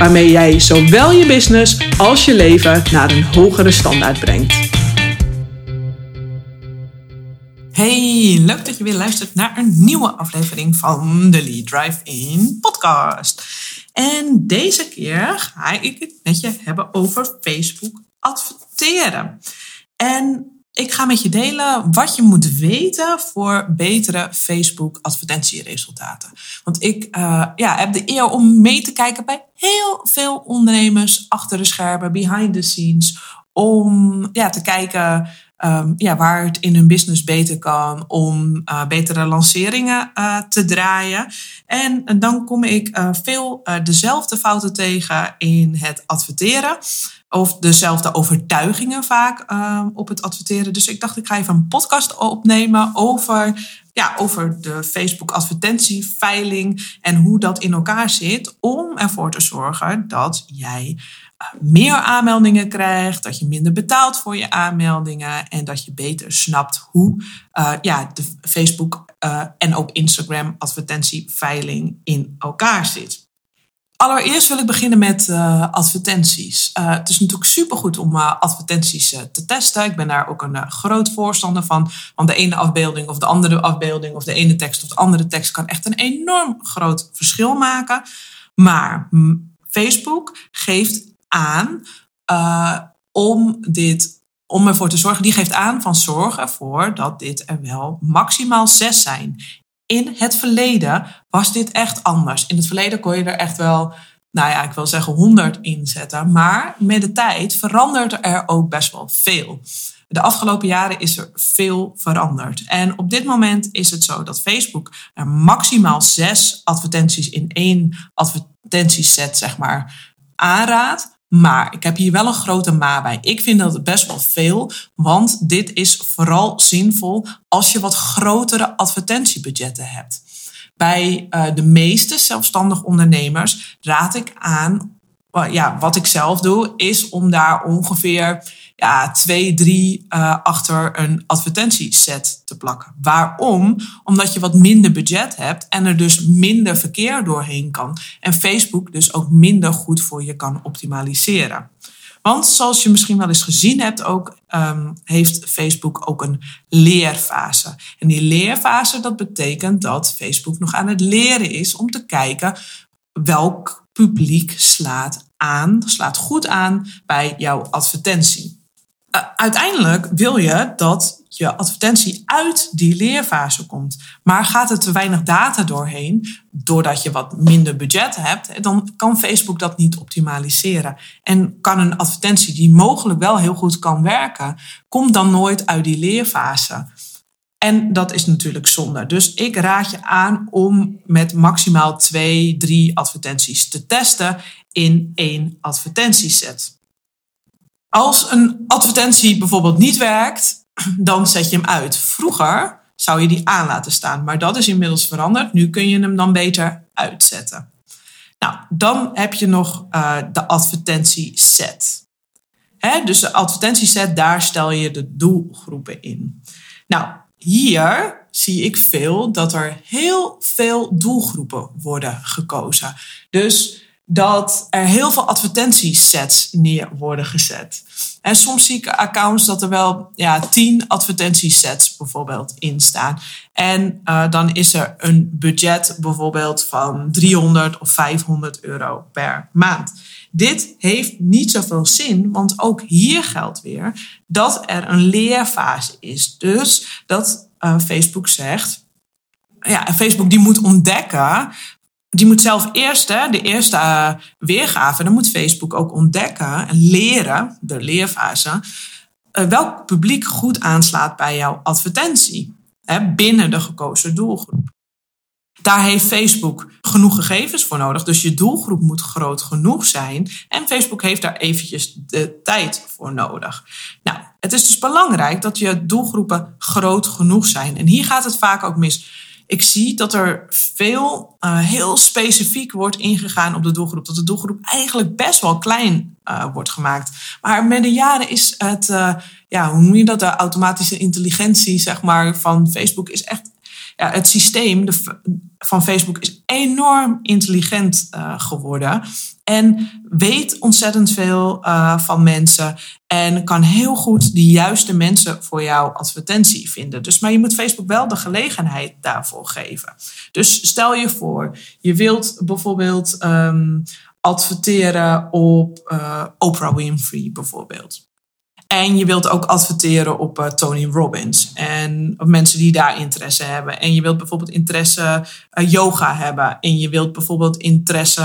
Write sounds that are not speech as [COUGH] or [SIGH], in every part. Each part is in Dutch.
Waarmee jij zowel je business als je leven naar een hogere standaard brengt. Hey, leuk dat je weer luistert naar een nieuwe aflevering van de Lead Drive in podcast. En deze keer ga ik het met je hebben over Facebook adverteren. En ik ga met je delen wat je moet weten voor betere Facebook advertentieresultaten. Want ik uh, ja, heb de eer om mee te kijken bij heel veel ondernemers achter de schermen, behind the scenes, om ja, te kijken um, ja, waar het in hun business beter kan, om uh, betere lanceringen uh, te draaien. En, en, dan kom ik veel dezelfde fouten tegen in het adverteren. Of dezelfde overtuigingen vaak op het adverteren. Dus ik dacht, ik ga even een podcast opnemen over ja, over de Facebook advertentieveiling en hoe dat in elkaar zit om ervoor te zorgen dat jij meer aanmeldingen krijgt, dat je minder betaalt voor je aanmeldingen en dat je beter snapt hoe uh, ja, de Facebook uh, en ook Instagram advertentieveiling in elkaar zit. Allereerst wil ik beginnen met uh, advertenties. het is natuurlijk supergoed om advertenties te testen. Ik ben daar ook een groot voorstander van. Want de ene afbeelding of de andere afbeelding of de ene tekst of de andere tekst kan echt een enorm groot verschil maken. Maar Facebook geeft aan om dit om ervoor te zorgen, die geeft aan van zorg ervoor dat dit er wel maximaal zes zijn. In het verleden was dit echt anders. In het verleden kon je er echt wel, nou ja, ik wil zeggen 100 inzetten. Maar met de tijd verandert er ook best wel veel. De afgelopen jaren is er veel veranderd. En op dit moment is het zo dat Facebook er maximaal zes advertenties in één advertentieset, zeg maar, aanraadt. Maar ik heb hier wel een grote maar bij. Ik vind dat best wel veel, want dit is vooral zinvol als je wat grotere advertentiebudgetten hebt. Bij uh, de meeste zelfstandig ondernemers raad ik aan, uh, ja, wat ik zelf doe, is om daar ongeveer ja, twee, drie uh, achter een advertentieset te plakken. Waarom? Omdat je wat minder budget hebt en er dus minder verkeer doorheen kan. En Facebook dus ook minder goed voor je kan optimaliseren. Want zoals je misschien wel eens gezien hebt, ook, um, heeft Facebook ook een leerfase. En die leerfase, dat betekent dat Facebook nog aan het leren is om te kijken welk publiek slaat aan, slaat goed aan bij jouw advertentie. Eh, uiteindelijk wil je dat je advertentie uit die leerfase komt. Maar gaat er te weinig data doorheen, doordat je wat minder budget hebt, dan kan Facebook dat niet optimaliseren. En kan een advertentie die mogelijk wel heel goed kan werken, komt dan nooit uit die leerfase. En dat is natuurlijk zonde. Dus ik raad je aan om met maximaal twee, drie advertenties te testen in één advertentieset. Als een advertentie bijvoorbeeld niet werkt, dan zet je hem uit. Vroeger zou je die aan laten staan, maar dat is inmiddels veranderd. Nu kun je hem dan beter uitzetten. Nou, dan heb je nog uh, de advertentieset. Hè, dus de advertentieset, daar stel je de doelgroepen in. Nou, hier zie ik veel dat er heel veel doelgroepen worden gekozen. Dus dat er heel veel advertentiesets neer worden gezet. En soms zie ik accounts dat er wel ja, tien advertentiesets bijvoorbeeld in staan. En uh, dan is er een budget bijvoorbeeld van 300 of 500 euro per maand. Dit heeft niet zoveel zin, want ook hier geldt weer dat er een leerfase is. Dus dat uh, Facebook zegt, ja, Facebook die moet ontdekken die moet zelf eerst, hè, de eerste uh, weergave, dan moet Facebook ook ontdekken en leren, de leerfase, uh, welk publiek goed aanslaat bij jouw advertentie hè, binnen de gekozen doelgroep. Daar heeft Facebook genoeg gegevens voor nodig. Dus je doelgroep moet groot genoeg zijn. En Facebook heeft daar eventjes de tijd voor nodig. Nou, het is dus belangrijk dat je doelgroepen groot genoeg zijn. En hier gaat het vaak ook mis. Ik zie dat er veel uh, heel specifiek wordt ingegaan op de doelgroep. Dat de doelgroep eigenlijk best wel klein uh, wordt gemaakt. Maar met de jaren is het, uh, ja, hoe noem je dat? De automatische intelligentie, zeg maar, van Facebook is echt ja, het systeem van Facebook is enorm intelligent geworden. En weet ontzettend veel uh, van mensen. En kan heel goed de juiste mensen voor jouw advertentie vinden. Dus, maar je moet Facebook wel de gelegenheid daarvoor geven. Dus stel je voor, je wilt bijvoorbeeld um, adverteren op uh, Oprah Winfrey bijvoorbeeld. En je wilt ook adverteren op uh, Tony Robbins en op mensen die daar interesse hebben. En je wilt bijvoorbeeld interesse yoga hebben. En je wilt bijvoorbeeld interesse,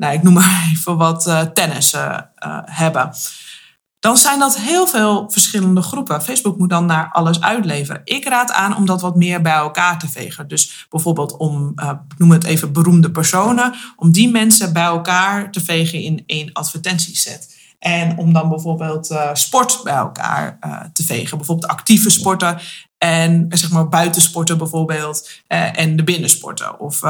nou ik noem maar [LAUGHS] even wat, uh, tennis hebben. Dan zijn dat heel veel verschillende groepen. Facebook moet dan naar alles uitleveren. Ik raad aan om dat wat meer bij elkaar te vegen. Dus bijvoorbeeld om, noem het even beroemde personen, om die mensen bij elkaar te vegen in één advertentieset. En om dan bijvoorbeeld sport bij elkaar te vegen. Bijvoorbeeld actieve sporten en zeg maar buitensporten bijvoorbeeld. En de binnensporten. Of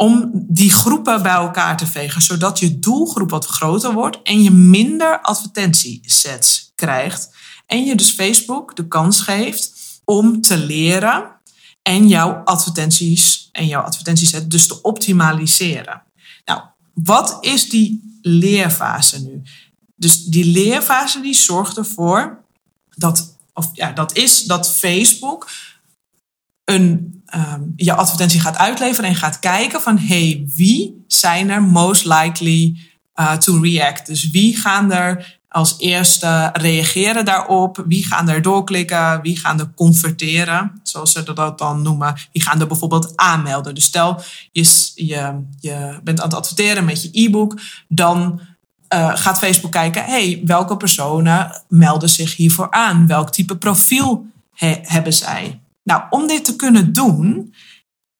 om die groepen bij elkaar te vegen. Zodat je doelgroep wat groter wordt. En je minder advertentiesets krijgt. En je dus Facebook de kans geeft om te leren. En jouw advertenties en jouw advertentieset dus te optimaliseren. Nou, wat is die leerfase nu? Dus die leerfase die zorgt ervoor dat, of ja, dat is dat Facebook een, um, je advertentie gaat uitleveren en gaat kijken van hey, wie zijn er most likely uh, to react? Dus wie gaan er als eerste reageren daarop? Wie gaan er doorklikken? Wie gaan er converteren? Zoals ze dat dan noemen. Wie gaan er bijvoorbeeld aanmelden? Dus stel je, je, je bent aan het adverteren met je e-book, dan uh, gaat Facebook kijken, hey, welke personen melden zich hiervoor aan? Welk type profiel he hebben zij? Nou, om dit te kunnen doen,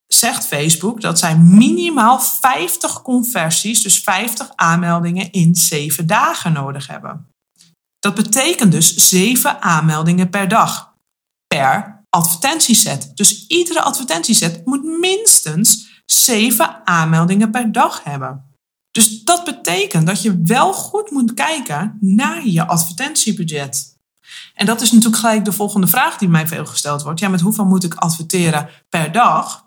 zegt Facebook dat zij minimaal 50 conversies, dus 50 aanmeldingen in 7 dagen nodig hebben. Dat betekent dus 7 aanmeldingen per dag per advertentieset. Dus iedere advertentieset moet minstens 7 aanmeldingen per dag hebben. Dus dat betekent dat je wel goed moet kijken naar je advertentiebudget. En dat is natuurlijk gelijk de volgende vraag die mij veel gesteld wordt. Ja, met hoeveel moet ik adverteren per dag?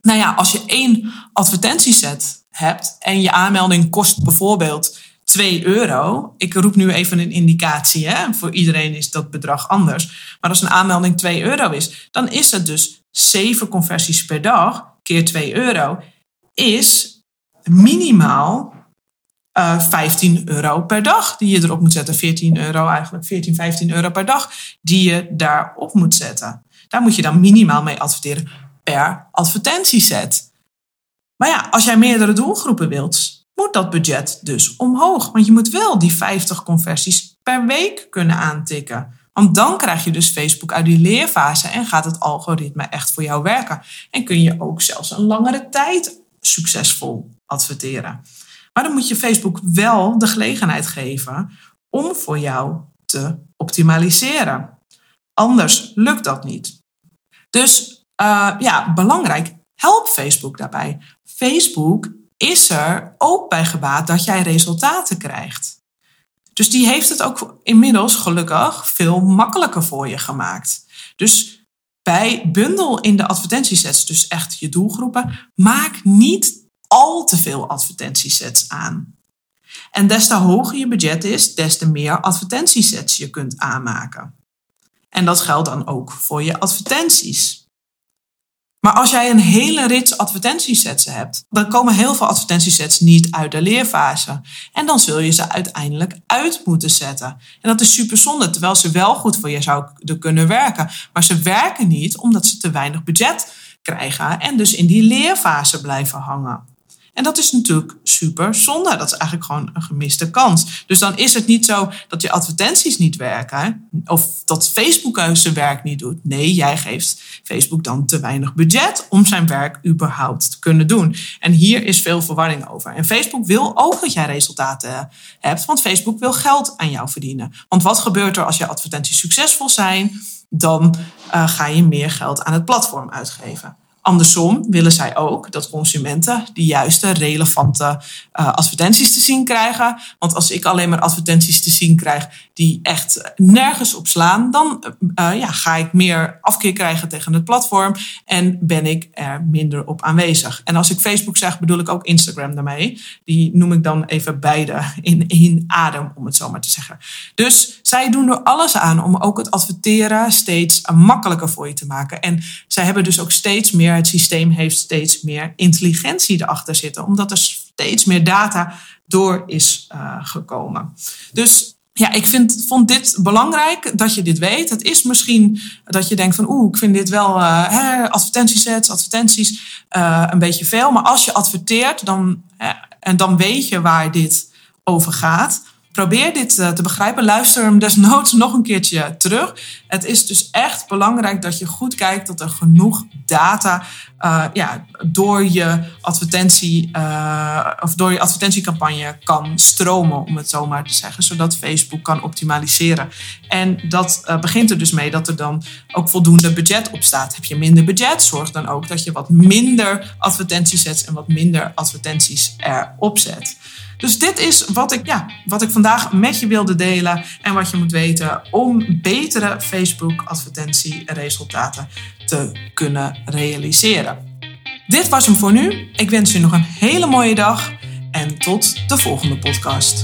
Nou ja, als je één advertentieset hebt en je aanmelding kost bijvoorbeeld 2 euro. Ik roep nu even een indicatie. Hè? Voor iedereen is dat bedrag anders. Maar als een aanmelding 2 euro is, dan is het dus 7 conversies per dag keer 2 euro. Is minimaal uh, eh, 15 euro per dag die je erop moet zetten. 14 euro eigenlijk, 14, 15 euro per dag die je daarop moet zetten. Daar moet je dan minimaal mee adverteren per advertentieset. Maar ja, als jij meerdere doelgroepen wilt, moet dat budget dus omhoog. Want je moet wel die 50 conversies per week kunnen aantikken. Want dan krijg je dus Facebook uit die leerfase en gaat het algoritme echt voor jou werken. En kun je ook zelfs een langere tijd succesvol adverteren. Maar dan moet je Facebook wel de gelegenheid geven om voor jou te optimaliseren. Anders lukt dat niet. Dus uh, ja, belangrijk, help Facebook daarbij. Facebook is er ook bij gebaat dat jij resultaten krijgt. Dus die heeft het ook inmiddels gelukkig veel makkelijker voor je gemaakt. Dus bij bundel in de advertentiesets, dus echt je doelgroepen, maak niet al te veel advertentiesets aan. En des te hoger je budget is, des te meer advertentiesets je kunt aanmaken. En dat geldt dan ook voor je advertenties. Maar als jij een hele rits advertentiesets hebt, dan komen heel veel advertentiesets niet uit de leerfase. En dan zul je ze uiteindelijk uit moeten zetten. En dat is super zonde, terwijl ze wel goed voor je zouden kunnen werken. Maar ze werken niet omdat ze te weinig budget krijgen en dus in die leerfase blijven hangen. En dat is natuurlijk super zonde. Dat is eigenlijk gewoon een gemiste kans. Dus dan is het niet zo dat je advertenties niet werken of dat Facebook zijn werk niet doet. Nee, jij geeft Facebook dan te weinig budget om zijn werk überhaupt te kunnen doen. En hier is veel verwarring over. En Facebook wil ook dat jij resultaten hebt, want Facebook wil geld aan jou verdienen. Want wat gebeurt er als je advertenties succesvol zijn? Dan uh, ga je meer geld aan het platform uitgeven. Andersom willen zij ook dat consumenten de juiste, relevante uh, advertenties te zien krijgen. Want als ik alleen maar advertenties te zien krijg die echt nergens op slaan, dan uh, ja, ga ik meer afkeer krijgen tegen het platform en ben ik er minder op aanwezig. En als ik Facebook zeg, bedoel ik ook Instagram daarmee. Die noem ik dan even beide in één adem, om het zo maar te zeggen. Dus zij doen er alles aan om ook het adverteren steeds makkelijker voor je te maken. En zij hebben dus ook steeds meer het systeem heeft steeds meer intelligentie erachter zitten, omdat er steeds meer data door is uh, gekomen. Dus ja, ik vind, vond dit belangrijk dat je dit weet. Het is misschien dat je denkt van oeh, ik vind dit wel uh, advertentiesets, advertenties uh, een beetje veel. Maar als je adverteert dan, en dan weet je waar dit over gaat. Probeer dit eh, te begrijpen. Luister hem desnoods nog een keertje terug. Het is dus echt belangrijk dat je goed kijkt dat er genoeg data uh, ja, door, je advertentie, of door je advertentiecampagne kan stromen, om het zo maar te zeggen, zodat Facebook kan optimaliseren. En dat begint er dus mee dat er dan ook voldoende budget op staat. Heb je minder budget, zorg dan ook dat je wat minder advertenties zet en wat minder advertenties erop zet. Dus dit is wat ik, ja, wat ik vandaag met je wilde delen en wat je moet weten om betere Facebook-advertentieresultaten te kunnen realiseren. Dit was hem voor nu. Ik wens je nog een hele mooie dag en tot de volgende podcast.